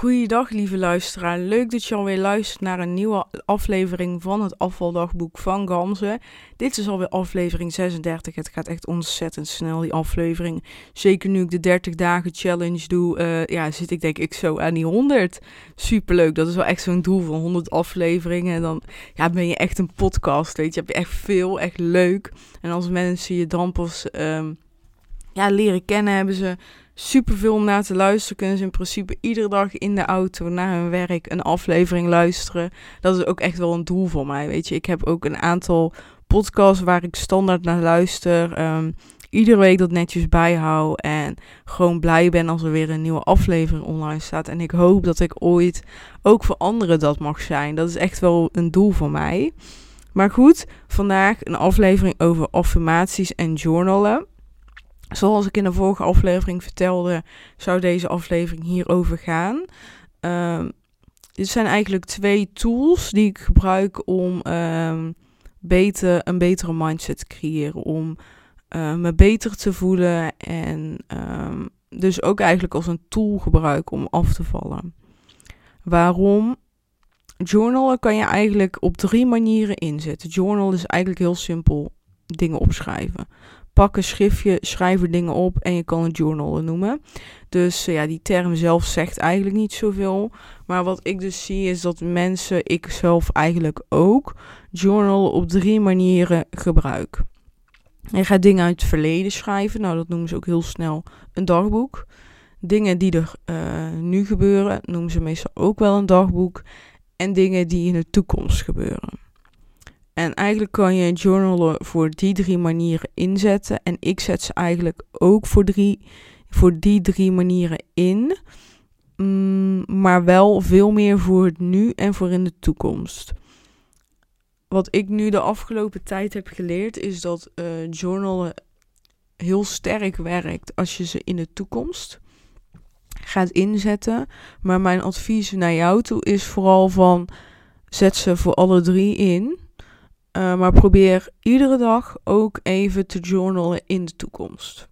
Goeiedag lieve luisteraar, leuk dat je alweer luistert naar een nieuwe aflevering van het afvaldagboek van Gamze. Dit is alweer aflevering 36, het gaat echt ontzettend snel die aflevering. Zeker nu ik de 30 dagen challenge doe, uh, ja, zit ik denk ik zo aan die 100. Superleuk, dat is wel echt zo'n doel van 100 afleveringen. En dan ja, ben je echt een podcast, weet je, heb je echt veel, echt leuk. En als mensen je dan pas um, ja, leren kennen, hebben ze super veel om naar te luisteren. Kunnen ze in principe iedere dag in de auto naar hun werk een aflevering luisteren. Dat is ook echt wel een doel voor mij. Weet je, ik heb ook een aantal podcasts waar ik standaard naar luister. Um, iedere week dat netjes bijhoud. En gewoon blij ben als er weer een nieuwe aflevering online staat. En ik hoop dat ik ooit ook voor anderen dat mag zijn. Dat is echt wel een doel voor mij. Maar goed, vandaag een aflevering over affirmaties en journalen. Zoals ik in de vorige aflevering vertelde, zou deze aflevering hierover gaan. Um, dit zijn eigenlijk twee tools die ik gebruik om um, beter, een betere mindset te creëren. Om uh, me beter te voelen en um, dus ook eigenlijk als een tool gebruiken om af te vallen. Waarom? Journalen kan je eigenlijk op drie manieren inzetten. Journal is eigenlijk heel simpel dingen opschrijven pak een schriftje, schrijf er dingen op en je kan het journalen noemen. Dus uh, ja, die term zelf zegt eigenlijk niet zoveel. Maar wat ik dus zie is dat mensen, ik zelf eigenlijk ook, journal op drie manieren gebruik. Je gaat dingen uit het verleden schrijven. Nou, dat noemen ze ook heel snel een dagboek. Dingen die er uh, nu gebeuren, noemen ze meestal ook wel een dagboek. En dingen die in de toekomst gebeuren. En eigenlijk kan je journalen voor die drie manieren inzetten. En ik zet ze eigenlijk ook voor, drie, voor die drie manieren in. Mm, maar wel veel meer voor het nu en voor in de toekomst. Wat ik nu de afgelopen tijd heb geleerd is dat uh, journalen heel sterk werkt als je ze in de toekomst gaat inzetten. Maar mijn advies naar jou toe is vooral van zet ze voor alle drie in. Uh, maar probeer iedere dag ook even te journalen in de toekomst.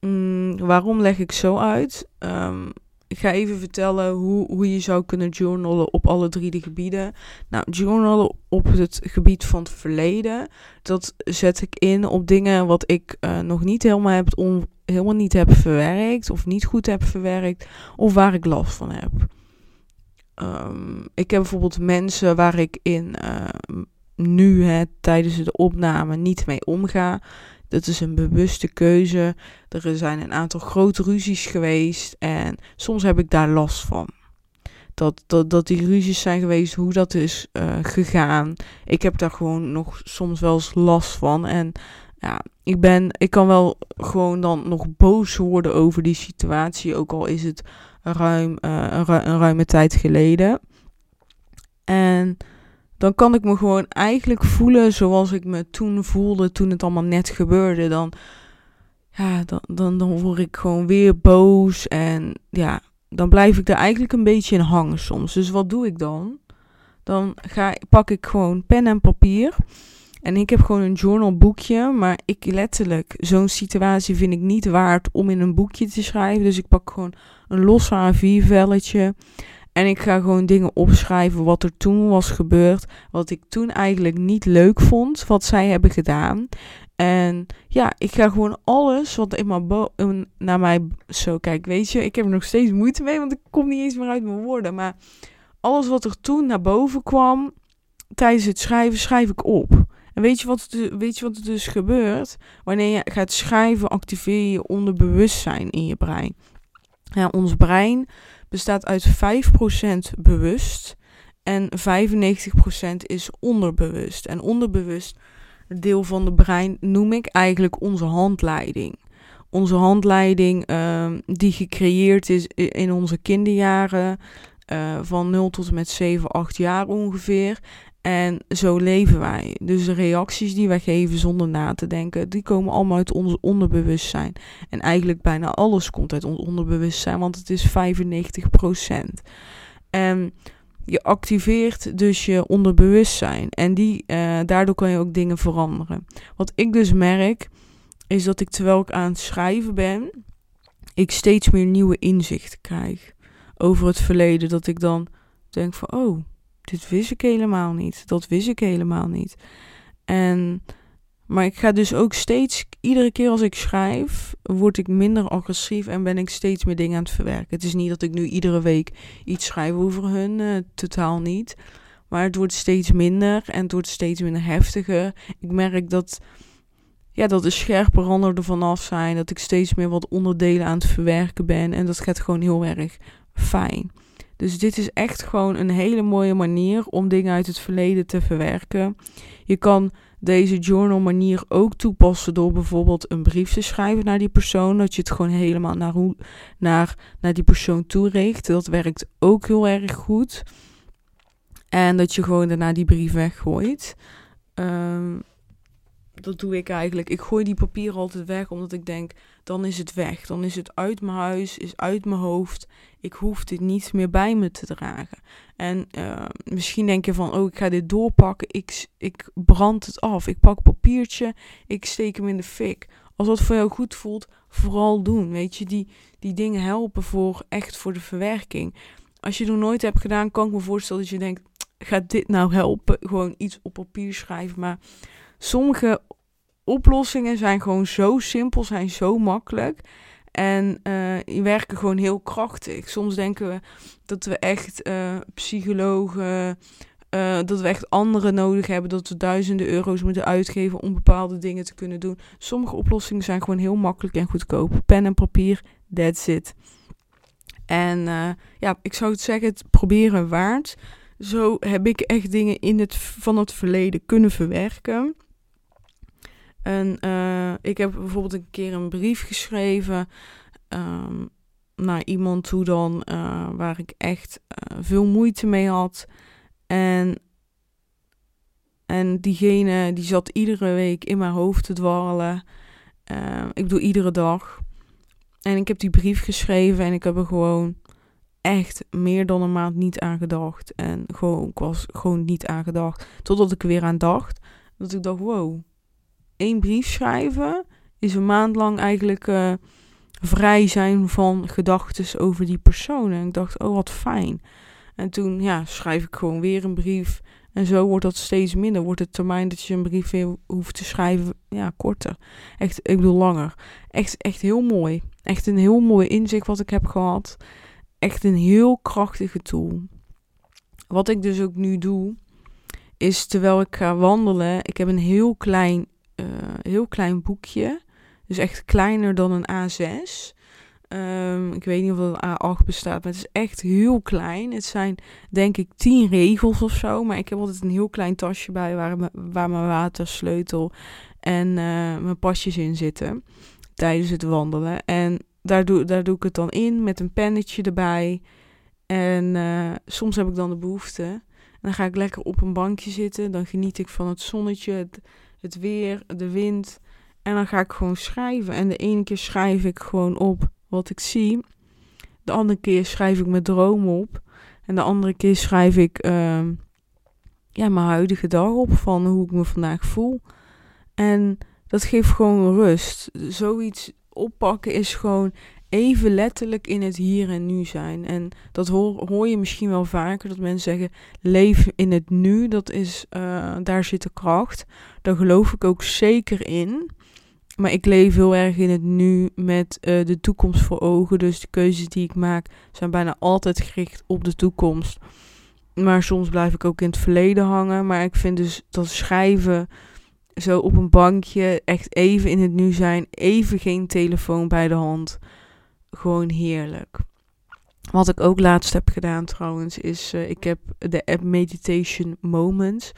Mm, waarom leg ik zo uit? Um, ik ga even vertellen hoe, hoe je zou kunnen journalen op alle drie de gebieden. Nou, journalen op het gebied van het verleden. Dat zet ik in op dingen wat ik uh, nog niet helemaal heb, on, helemaal niet heb verwerkt. Of niet goed heb verwerkt. Of waar ik last van heb. Um, ik heb bijvoorbeeld mensen waar ik in uh, nu hè, tijdens de opname niet mee omga. Dat is een bewuste keuze. Er zijn een aantal grote ruzies geweest en soms heb ik daar last van. Dat, dat, dat die ruzies zijn geweest, hoe dat is uh, gegaan. Ik heb daar gewoon nog soms wel eens last van. En ja, ik, ben, ik kan wel gewoon dan nog boos worden over die situatie. Ook al is het ruim, uh, een ruime tijd geleden. En dan kan ik me gewoon eigenlijk voelen zoals ik me toen voelde toen het allemaal net gebeurde. Dan, ja, dan, dan, dan word ik gewoon weer boos en ja, dan blijf ik er eigenlijk een beetje in hangen soms. Dus wat doe ik dan? Dan ga, pak ik gewoon pen en papier. En ik heb gewoon een journalboekje, maar ik letterlijk, zo'n situatie vind ik niet waard om in een boekje te schrijven. Dus ik pak gewoon een los A4-velletje. En ik ga gewoon dingen opschrijven wat er toen was gebeurd. Wat ik toen eigenlijk niet leuk vond. Wat zij hebben gedaan. En ja, ik ga gewoon alles wat in mijn naar mij zo kijk. Weet je, ik heb er nog steeds moeite mee, want ik kom niet eens meer uit mijn woorden. Maar alles wat er toen naar boven kwam tijdens het schrijven, schrijf ik op. En weet je wat, weet je wat er dus gebeurt? Wanneer je gaat schrijven, activeer je onderbewustzijn in je brein. Ja, ons brein bestaat uit 5% bewust en 95% is onderbewust. En onderbewust deel van de brein noem ik eigenlijk onze handleiding. Onze handleiding uh, die gecreëerd is in onze kinderjaren uh, van 0 tot en met 7, 8 jaar ongeveer. En zo leven wij. Dus de reacties die wij geven zonder na te denken, die komen allemaal uit ons onderbewustzijn. En eigenlijk bijna alles komt uit ons onderbewustzijn, want het is 95%. En je activeert dus je onderbewustzijn. En die, uh, daardoor kan je ook dingen veranderen. Wat ik dus merk, is dat ik terwijl ik aan het schrijven ben, ik steeds meer nieuwe inzichten krijg over het verleden, dat ik dan denk van, oh, dit wist ik helemaal niet. Dat wist ik helemaal niet. En, maar ik ga dus ook steeds, iedere keer als ik schrijf, word ik minder agressief en ben ik steeds meer dingen aan het verwerken. Het is niet dat ik nu iedere week iets schrijf over hun, uh, totaal niet. Maar het wordt steeds minder en het wordt steeds minder heftiger. Ik merk dat, ja, dat de scherpe randen vanaf zijn. Dat ik steeds meer wat onderdelen aan het verwerken ben. En dat gaat gewoon heel erg fijn. Dus dit is echt gewoon een hele mooie manier om dingen uit het verleden te verwerken. Je kan deze journal manier ook toepassen door bijvoorbeeld een brief te schrijven naar die persoon. Dat je het gewoon helemaal naar, hoe, naar, naar die persoon toe. Dat werkt ook heel erg goed. En dat je gewoon daarna die brief weggooit. Um, dat doe ik eigenlijk. Ik gooi die papieren altijd weg, omdat ik denk, dan is het weg. Dan is het uit mijn huis, is uit mijn hoofd. Ik hoef dit niet meer bij me te dragen. En uh, misschien denk je van, oh, ik ga dit doorpakken. Ik, ik brand het af. Ik pak papiertje, ik steek hem in de fik. Als dat voor jou goed voelt, vooral doen. Weet je, die, die dingen helpen voor echt voor de verwerking. Als je het nooit hebt gedaan, kan ik me voorstellen dat je denkt, gaat dit nou helpen? Gewoon iets op papier schrijven. Maar sommige oplossingen zijn gewoon zo simpel, zijn zo makkelijk. En uh, die werken gewoon heel krachtig. Soms denken we dat we echt uh, psychologen, uh, dat we echt anderen nodig hebben, dat we duizenden euro's moeten uitgeven om bepaalde dingen te kunnen doen. Sommige oplossingen zijn gewoon heel makkelijk en goedkoop. Pen en papier, that's it. En ja, ik zou het zeggen, het proberen waard. Zo heb ik echt dingen in het, van het verleden kunnen verwerken. En uh, ik heb bijvoorbeeld een keer een brief geschreven um, naar iemand toe dan, uh, waar ik echt uh, veel moeite mee had. En, en diegene die zat iedere week in mijn hoofd te dwarrelen. ik bedoel iedere dag. En ik heb die brief geschreven en ik heb er gewoon echt meer dan een maand niet aan gedacht. En gewoon, ik was gewoon niet aan gedacht. Totdat ik er weer aan dacht. Dat ik dacht, wow, één brief schrijven is een maand lang eigenlijk uh, vrij zijn van gedachten over die persoon. En ik dacht, oh wat fijn. En toen ja, schrijf ik gewoon weer een brief. En zo wordt dat steeds minder. Wordt het termijn dat je een brief weer hoeft te schrijven, ja, korter. Echt, ik bedoel langer. Echt, echt heel mooi. Echt een heel mooi inzicht wat ik heb gehad. Echt een heel krachtige tool. Wat ik dus ook nu doe, is terwijl ik ga wandelen. Ik heb een heel klein uh, heel klein boekje. Dus echt kleiner dan een A6. Um, ik weet niet of het een A8 bestaat, maar het is echt heel klein. Het zijn denk ik tien regels of zo. Maar ik heb altijd een heel klein tasje bij waar, waar mijn watersleutel en uh, mijn pasjes in zitten. Tijdens het wandelen. En daar doe, daar doe ik het dan in met een pennetje erbij. En uh, soms heb ik dan de behoefte. Dan ga ik lekker op een bankje zitten. Dan geniet ik van het zonnetje, het weer, de wind. En dan ga ik gewoon schrijven. En de ene keer schrijf ik gewoon op wat ik zie. De andere keer schrijf ik mijn droom op. En de andere keer schrijf ik uh, ja, mijn huidige dag op van hoe ik me vandaag voel. En dat geeft gewoon rust. Zoiets oppakken is gewoon even letterlijk in het hier en nu zijn. En dat hoor, hoor je misschien wel vaker, dat mensen zeggen, leef in het nu, dat is, uh, daar zit de kracht. Daar geloof ik ook zeker in. Maar ik leef heel erg in het nu met uh, de toekomst voor ogen. Dus de keuzes die ik maak zijn bijna altijd gericht op de toekomst. Maar soms blijf ik ook in het verleden hangen. Maar ik vind dus dat schrijven zo op een bankje, echt even in het nu zijn, even geen telefoon bij de hand gewoon heerlijk. Wat ik ook laatst heb gedaan trouwens, is uh, ik heb de app Meditation Moments.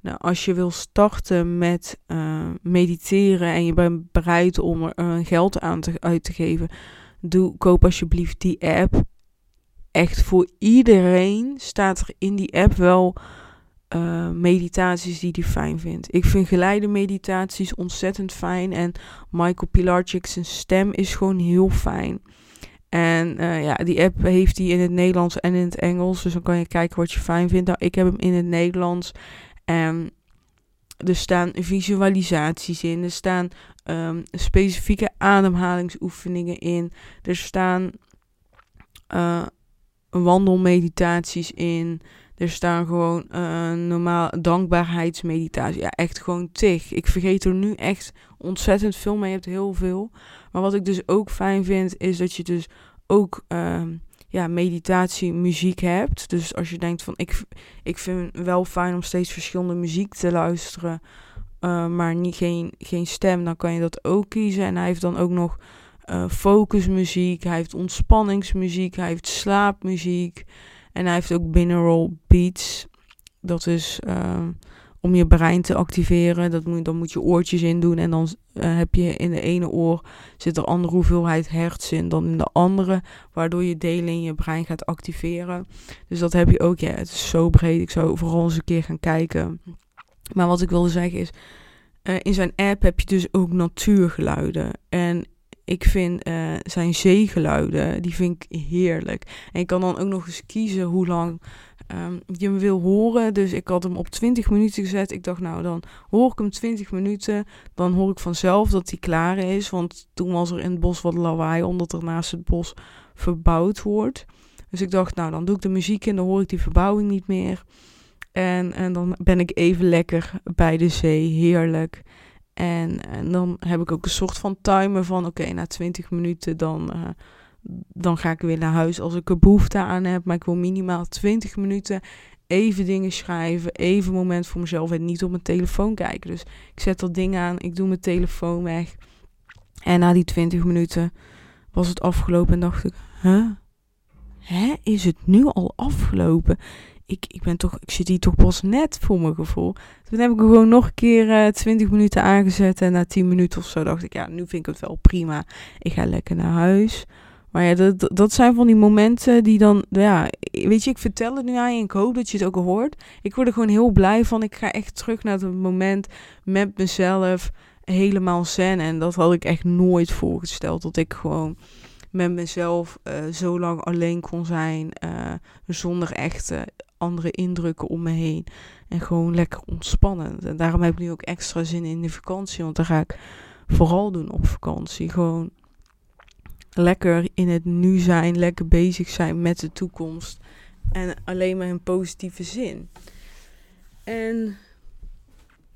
Nou, als je wil starten met uh, mediteren en je bent bereid om er uh, geld aan te, uit te geven, doe, koop alsjeblieft die app. Echt voor iedereen staat er in die app wel meditaties die hij fijn vindt. Ik vind geleide meditaties ontzettend fijn. En Michael Pilarchik stem is gewoon heel fijn. En uh, ja, die app heeft hij in het Nederlands en in het Engels. Dus dan kan je kijken wat je fijn vindt. Nou, ik heb hem in het Nederlands. En er staan visualisaties in. Er staan um, specifieke ademhalingsoefeningen in. Er staan uh, wandelmeditaties in. Er staan gewoon uh, normaal dankbaarheidsmeditatie. Ja, echt gewoon tig. Ik vergeet er nu echt ontzettend veel mee. Je hebt heel veel. Maar wat ik dus ook fijn vind, is dat je dus ook uh, ja, meditatie muziek hebt. Dus als je denkt van ik, ik vind het wel fijn om steeds verschillende muziek te luisteren. Uh, maar niet, geen, geen stem, dan kan je dat ook kiezen. En hij heeft dan ook nog uh, focusmuziek, hij heeft ontspanningsmuziek, hij heeft slaapmuziek. En hij heeft ook binaural beats. Dat is uh, om je brein te activeren. Dat moet, dan moet je oortjes in doen. En dan uh, heb je in de ene oor zit er andere hoeveelheid hertz in dan in de andere. Waardoor je delen in je brein gaat activeren. Dus dat heb je ook. Ja, het is zo breed. Ik zou vooral eens een keer gaan kijken. Maar wat ik wilde zeggen is. Uh, in zijn app heb je dus ook natuurgeluiden. En ik vind uh, zijn zeegeluiden, die vind ik heerlijk. En ik kan dan ook nog eens kiezen hoe lang um, je hem wil horen. Dus ik had hem op 20 minuten gezet. Ik dacht, nou dan hoor ik hem 20 minuten. Dan hoor ik vanzelf dat hij klaar is. Want toen was er in het bos wat lawaai, omdat er naast het bos verbouwd wordt. Dus ik dacht, nou dan doe ik de muziek in, dan hoor ik die verbouwing niet meer. En, en dan ben ik even lekker bij de zee, heerlijk. En, en dan heb ik ook een soort van timer van oké, na 20 minuten dan, uh, dan ga ik weer naar huis als ik er behoefte aan heb. Maar ik wil minimaal 20 minuten even dingen schrijven, even een moment voor mezelf en niet op mijn telefoon kijken. Dus ik zet dat ding aan, ik doe mijn telefoon weg. En na die 20 minuten was het afgelopen en dacht ik, huh? Hè, is het nu al afgelopen? ik, ik ben toch, ik zit hier toch pas net voor mijn gevoel. Toen heb ik er gewoon nog een keer uh, eh, 20 minuten aangezet. En na 10 minuten of zo dacht ik, ja, nu vind ik het wel prima. Ik ga lekker naar huis. Maar ja, dat, dat zijn van die momenten die dan, ja, weet je, ik vertel het nu aan je en ik hoop dat je het ook hoort. Ik word er gewoon heel blij van. Ik ga echt terug naar het moment met mezelf, helemaal zen. En dat had ik echt nooit voorgesteld, dat ik gewoon met mezelf uh, zo lang alleen kon zijn, uh, zonder echte andere indrukken om me heen. En gewoon lekker ontspannen. En daarom heb ik nu ook extra zin in de vakantie. Want dan ga ik vooral doen op vakantie. Gewoon lekker in het nu zijn. Lekker bezig zijn met de toekomst. En alleen maar in positieve zin. En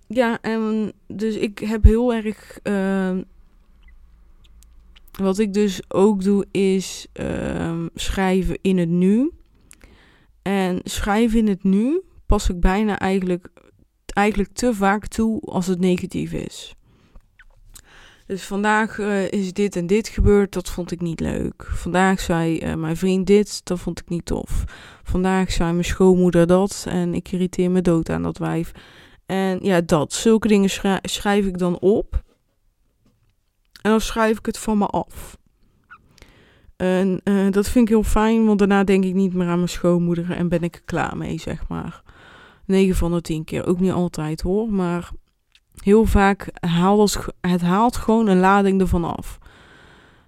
ja, en dus ik heb heel erg. Uh, wat ik dus ook doe is uh, schrijven in het nu. En schrijven in het nu pas ik bijna eigenlijk, eigenlijk te vaak toe als het negatief is. Dus vandaag uh, is dit en dit gebeurd, dat vond ik niet leuk. Vandaag zei uh, mijn vriend dit, dat vond ik niet tof. Vandaag zei mijn schoonmoeder dat en ik irriteer me dood aan dat wijf. En ja, dat. Zulke dingen schrijf ik dan op. En dan schrijf ik het van me af. En uh, dat vind ik heel fijn, want daarna denk ik niet meer aan mijn schoonmoeder en ben ik er klaar mee, zeg maar. 9 van de 10 keer. Ook niet altijd hoor, maar heel vaak haalt het haalt gewoon een lading ervan af.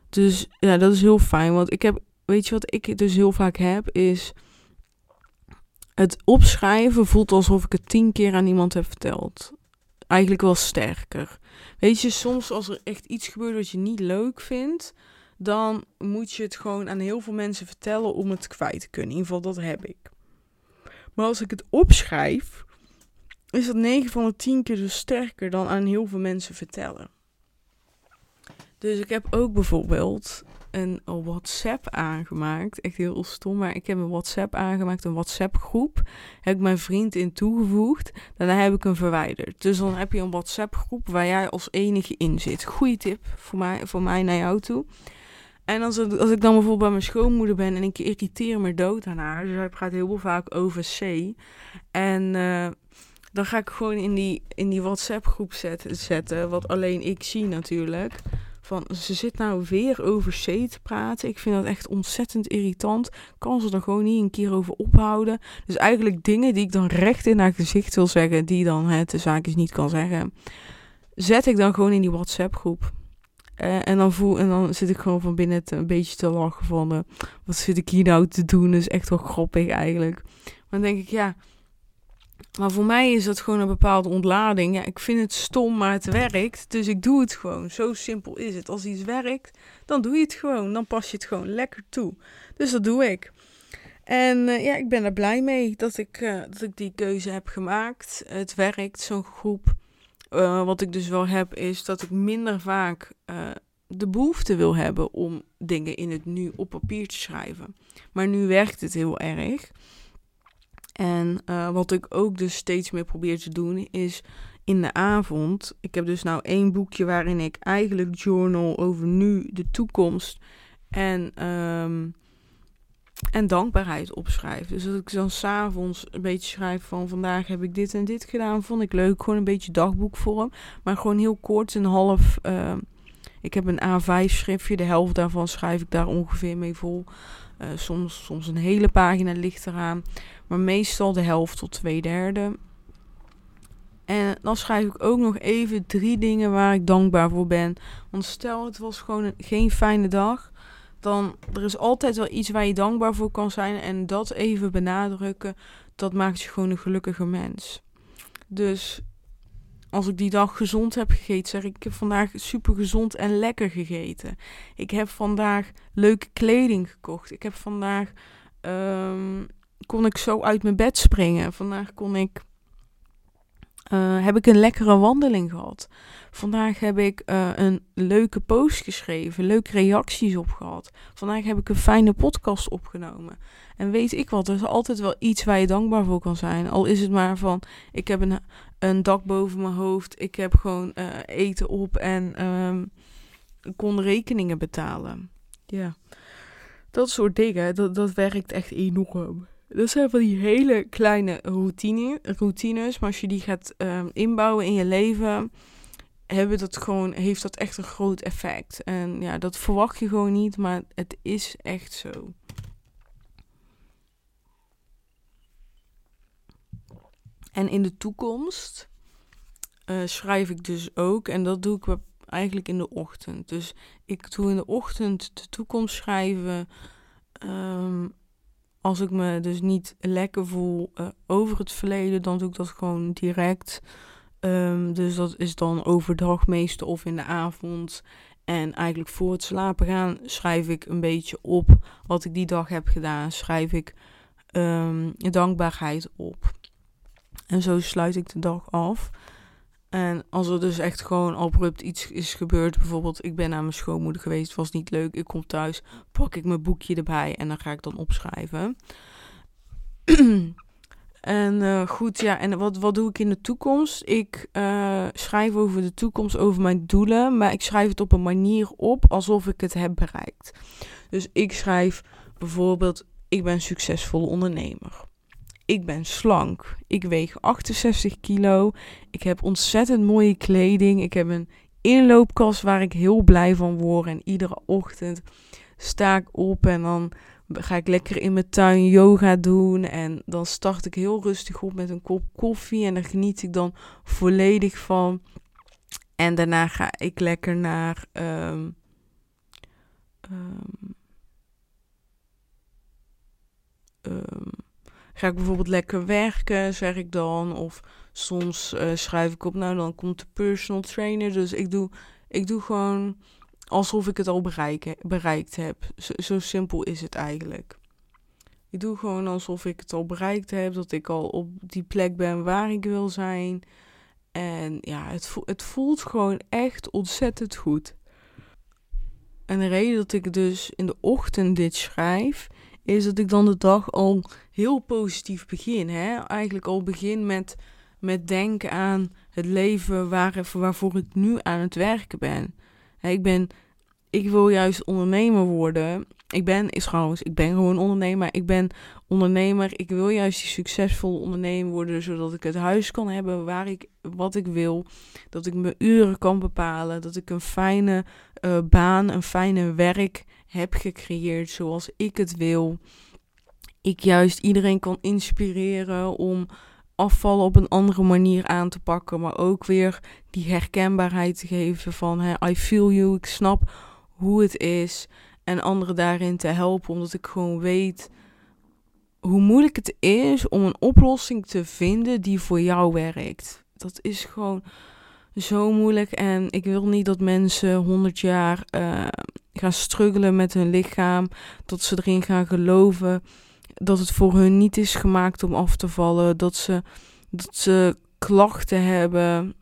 Dus ja, dat is heel fijn. Want ik heb, weet je wat ik dus heel vaak heb, is het opschrijven voelt alsof ik het tien keer aan iemand heb verteld. Eigenlijk wel sterker. Weet je, soms als er echt iets gebeurt wat je niet leuk vindt, dan moet je het gewoon aan heel veel mensen vertellen om het kwijt te kunnen. In ieder geval, dat heb ik. Maar als ik het opschrijf, is dat 9 van de 10 keer dus sterker dan aan heel veel mensen vertellen. Dus ik heb ook bijvoorbeeld een WhatsApp aangemaakt. Echt heel stom, maar ik heb een WhatsApp aangemaakt, een WhatsApp groep. Heb ik mijn vriend in toegevoegd. Daarna heb ik hem verwijderd. Dus dan heb je een WhatsApp groep waar jij als enige in zit. Goeie tip voor mij, voor mij naar jou toe. En als, als ik dan bijvoorbeeld bij mijn schoonmoeder ben en ik irriteer me dood aan haar. Dus hij praat heel vaak over C. En uh, dan ga ik gewoon in die, in die WhatsApp groep zetten. Wat alleen ik zie natuurlijk. Van ze zit nou weer over C te praten. Ik vind dat echt ontzettend irritant. Kan ze er gewoon niet een keer over ophouden. Dus eigenlijk dingen die ik dan recht in haar gezicht wil zeggen. Die dan het de zaakjes niet kan zeggen. Zet ik dan gewoon in die WhatsApp groep. Uh, en, dan voel, en dan zit ik gewoon van binnen een beetje te lachen van... Uh, wat zit ik hier nou te doen? Dat is echt wel grappig eigenlijk. Maar dan denk ik, ja... Maar voor mij is dat gewoon een bepaalde ontlading. Ja, ik vind het stom, maar het werkt. Dus ik doe het gewoon. Zo simpel is het. Als iets werkt, dan doe je het gewoon. Dan pas je het gewoon lekker toe. Dus dat doe ik. En eh, ja, ik ben er blij mee dat ik, uh, dat ik die keuze heb gemaakt. Het werkt, zo'n groep. Uh, wat ik dus wel heb, is dat ik minder vaak de behoefte wil hebben om dingen in het nu op papier te schrijven. Maar nu werkt het heel erg. En wat ik ook dus steeds meer probeer te doen, is in de avond. Ik heb dus nou één boekje waarin ik eigenlijk journal over nu, de toekomst en, um, en dankbaarheid opschrijf. Dus dat ik dan s'avonds een beetje schrijf van vandaag heb ik dit en dit gedaan. Vond ik leuk. Gewoon een beetje dagboekvorm. Maar gewoon heel kort, een half. Uh, ik heb een A5 schriftje. De helft daarvan schrijf ik daar ongeveer mee vol. Uh, soms, soms een hele pagina ligt eraan. Maar meestal de helft tot twee derde. En dan schrijf ik ook nog even drie dingen waar ik dankbaar voor ben. Want stel het was gewoon een, geen fijne dag. Dan er is altijd wel iets waar je dankbaar voor kan zijn. En dat even benadrukken, dat maakt je gewoon een gelukkige mens. Dus als ik die dag gezond heb gegeten, zeg ik, ik heb vandaag super gezond en lekker gegeten. Ik heb vandaag leuke kleding gekocht. Ik heb vandaag, um, kon ik zo uit mijn bed springen. Vandaag kon ik uh, heb ik een lekkere wandeling gehad. Vandaag heb ik uh, een leuke post geschreven, leuke reacties op gehad. Vandaag heb ik een fijne podcast opgenomen. En weet ik wat, er is altijd wel iets waar je dankbaar voor kan zijn. Al is het maar van, ik heb een, een dak boven mijn hoofd, ik heb gewoon uh, eten op en um, kon rekeningen betalen. Ja, dat soort dingen, dat, dat werkt echt enorm. Dat zijn van die hele kleine routine, routines. Maar als je die gaat um, inbouwen in je leven, hebben dat gewoon, heeft dat echt een groot effect. En ja, dat verwacht je gewoon niet, maar het is echt zo. En in de toekomst uh, schrijf ik dus ook. En dat doe ik eigenlijk in de ochtend. Dus ik doe in de ochtend de toekomst schrijven. Um, als ik me dus niet lekker voel uh, over het verleden, dan doe ik dat gewoon direct. Um, dus dat is dan overdag meestal of in de avond. En eigenlijk voor het slapen gaan schrijf ik een beetje op wat ik die dag heb gedaan. Schrijf ik um, dankbaarheid op. En zo sluit ik de dag af. En als er dus echt gewoon abrupt iets is gebeurd, bijvoorbeeld ik ben naar mijn schoonmoeder geweest, was niet leuk, ik kom thuis, pak ik mijn boekje erbij en dan ga ik dan opschrijven. en uh, goed, ja, en wat, wat doe ik in de toekomst? Ik uh, schrijf over de toekomst, over mijn doelen, maar ik schrijf het op een manier op alsof ik het heb bereikt. Dus ik schrijf bijvoorbeeld, ik ben succesvolle ondernemer. Ik ben slank. Ik weeg 68 kilo. Ik heb ontzettend mooie kleding. Ik heb een inloopkast waar ik heel blij van word. En iedere ochtend sta ik op en dan ga ik lekker in mijn tuin yoga doen. En dan start ik heel rustig op met een kop koffie. En daar geniet ik dan volledig van. En daarna ga ik lekker naar. Um, Ga ik bijvoorbeeld lekker werken, zeg ik dan. Of soms uh, schrijf ik op, nou dan komt de personal trainer. Dus ik doe, ik doe gewoon alsof ik het al bereikt heb. Zo, zo simpel is het eigenlijk. Ik doe gewoon alsof ik het al bereikt heb. Dat ik al op die plek ben waar ik wil zijn. En ja, het, het voelt gewoon echt ontzettend goed. En de reden dat ik dus in de ochtend dit schrijf, is dat ik dan de dag al heel positief begin. Hè? Eigenlijk al begin met, met denken aan het leven waar, waarvoor ik nu aan het werken ben. ik ben. Ik wil juist ondernemer worden. Ik ben, is trouwens, ik ben gewoon ondernemer. Ik ben ondernemer. Ik wil juist die succesvolle ondernemer worden, zodat ik het huis kan hebben waar ik, wat ik wil. Dat ik mijn uren kan bepalen. Dat ik een fijne uh, baan, een fijne werk heb gecreëerd zoals ik het wil. Ik juist iedereen kan inspireren om afvallen op een andere manier aan te pakken, maar ook weer die herkenbaarheid te geven van hè, I feel you, ik snap hoe het is en anderen daarin te helpen, omdat ik gewoon weet hoe moeilijk het is om een oplossing te vinden die voor jou werkt. Dat is gewoon zo moeilijk en ik wil niet dat mensen 100 jaar uh, gaan struggelen met hun lichaam, dat ze erin gaan geloven dat het voor hun niet is gemaakt om af te vallen. Dat ze, dat ze klachten hebben.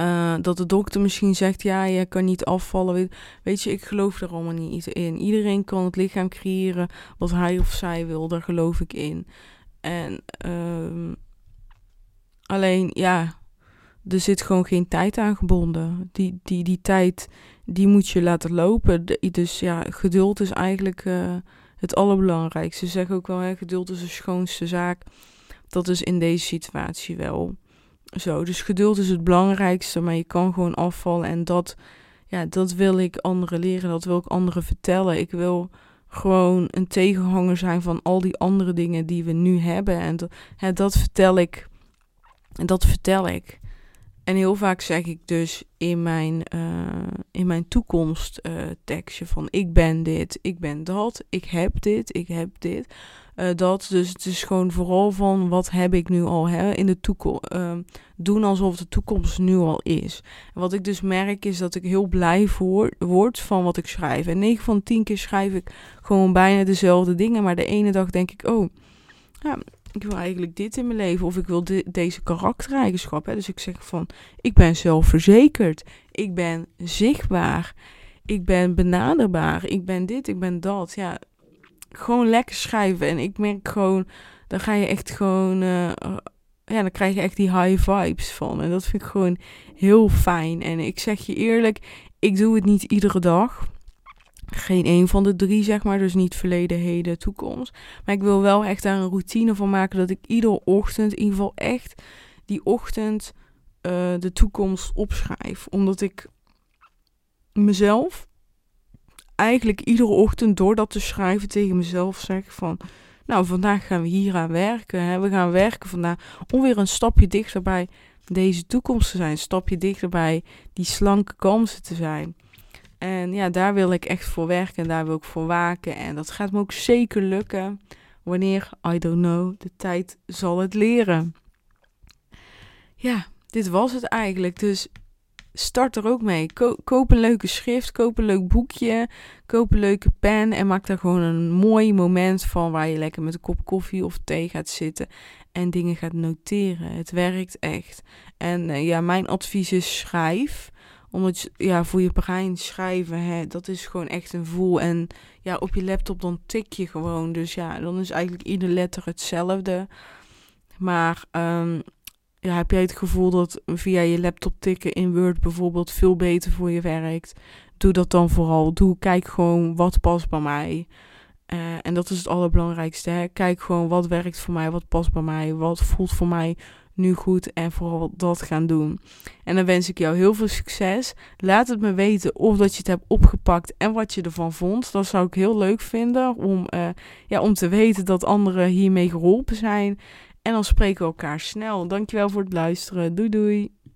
Uh, dat de dokter misschien zegt, ja, je kan niet afvallen. Weet, je, ik geloof er allemaal niet in. Iedereen kan het lichaam creëren wat hij of zij wil. Daar geloof ik in. En uh, alleen, ja, er zit gewoon geen tijd aan gebonden. Die, die, die tijd, die moet je laten lopen. dus ja, geduld is eigenlijk uh, het allerbelangrijkste. Ze zeggen ook wel, hè, geduld is de schoonste zaak. Dat is in deze situatie wel zo. Dus geduld is het belangrijkste, maar je kan gewoon afvallen. En dat, ja, dat wil ik anderen leren, dat wil ik anderen vertellen. Ik wil gewoon een tegenhanger zijn van al die andere dingen die we nu hebben. En dat, hè, dat vertel ik. En dat vertel ik. En heel vaak zeg ik dus in mijn, uh, in mijn toekomst uh, tekstje van ik ben dit, ik ben dat, ik heb dit, ik heb dit. Uh, dat, dus het is gewoon vooral van wat heb ik nu al hè, in de toekomst. Ehm, doen alsof de toekomst nu al is. En wat ik dus merk is dat ik heel blij voor, word van wat ik schrijf. En 9 van 10 keer schrijf ik gewoon bijna dezelfde dingen. Maar de ene dag denk ik, oh, ja, ik wil eigenlijk dit in mijn leven of ik wil deze karaktereigenschap. Hè? Dus ik zeg van, ik ben zelfverzekerd, ik ben zichtbaar, ik ben benaderbaar, ik ben dit, ik ben dat. Ja, gewoon lekker schrijven. En ik merk gewoon, dan ga je echt gewoon, uh, ja, dan krijg je echt die high vibes van. En dat vind ik gewoon heel fijn. En ik zeg je eerlijk, ik doe het niet iedere dag geen een van de drie, zeg maar. Dus niet verleden, heden, toekomst. Maar ik wil wel echt daar een routine van maken dat ik iedere ochtend, in ieder geval echt die ochtend, uh, de toekomst opschrijf. Omdat ik mezelf eigenlijk iedere ochtend door dat te schrijven tegen mezelf zeg van... Nou, vandaag gaan we hier aan werken. Hè? We gaan werken vandaag om weer een stapje dichter bij deze toekomst te zijn. Een stapje dichter bij die slanke kansen te zijn. En ja, daar wil ik echt voor werken en daar wil ik voor waken. En dat gaat me ook zeker lukken. Wanneer, I don't know, de tijd zal het leren. Ja, dit was het eigenlijk. Dus start er ook mee. koop een leuke schrift, koop een leuk boekje, koop een leuke pen en maak daar gewoon een mooi moment van waar je lekker met een kop koffie of thee gaat zitten en dingen gaat noteren. Het werkt echt. En uh, ja, mijn advies is schrijf omdat ja, voor je brein schrijven, hè, dat is gewoon echt een voel. En ja, op je laptop dan tik je gewoon. Dus ja, dan is eigenlijk iedere letter hetzelfde. Maar um, ja, heb jij het gevoel dat via je laptop tikken in Word bijvoorbeeld veel beter voor je werkt? Doe dat dan vooral. Doe, kijk gewoon wat past bij mij. Uh, en dat is het allerbelangrijkste. Hè? Kijk gewoon wat werkt voor mij, wat past bij mij, wat voelt voor mij nu goed en vooral dat gaan doen. En dan wens ik jou heel veel succes. Laat het me weten of dat je het hebt opgepakt en wat je ervan vond. Dat zou ik heel leuk vinden om, uh, ja, om te weten dat anderen hiermee geholpen zijn. En dan spreken we elkaar snel. Dankjewel voor het luisteren. Doei doei.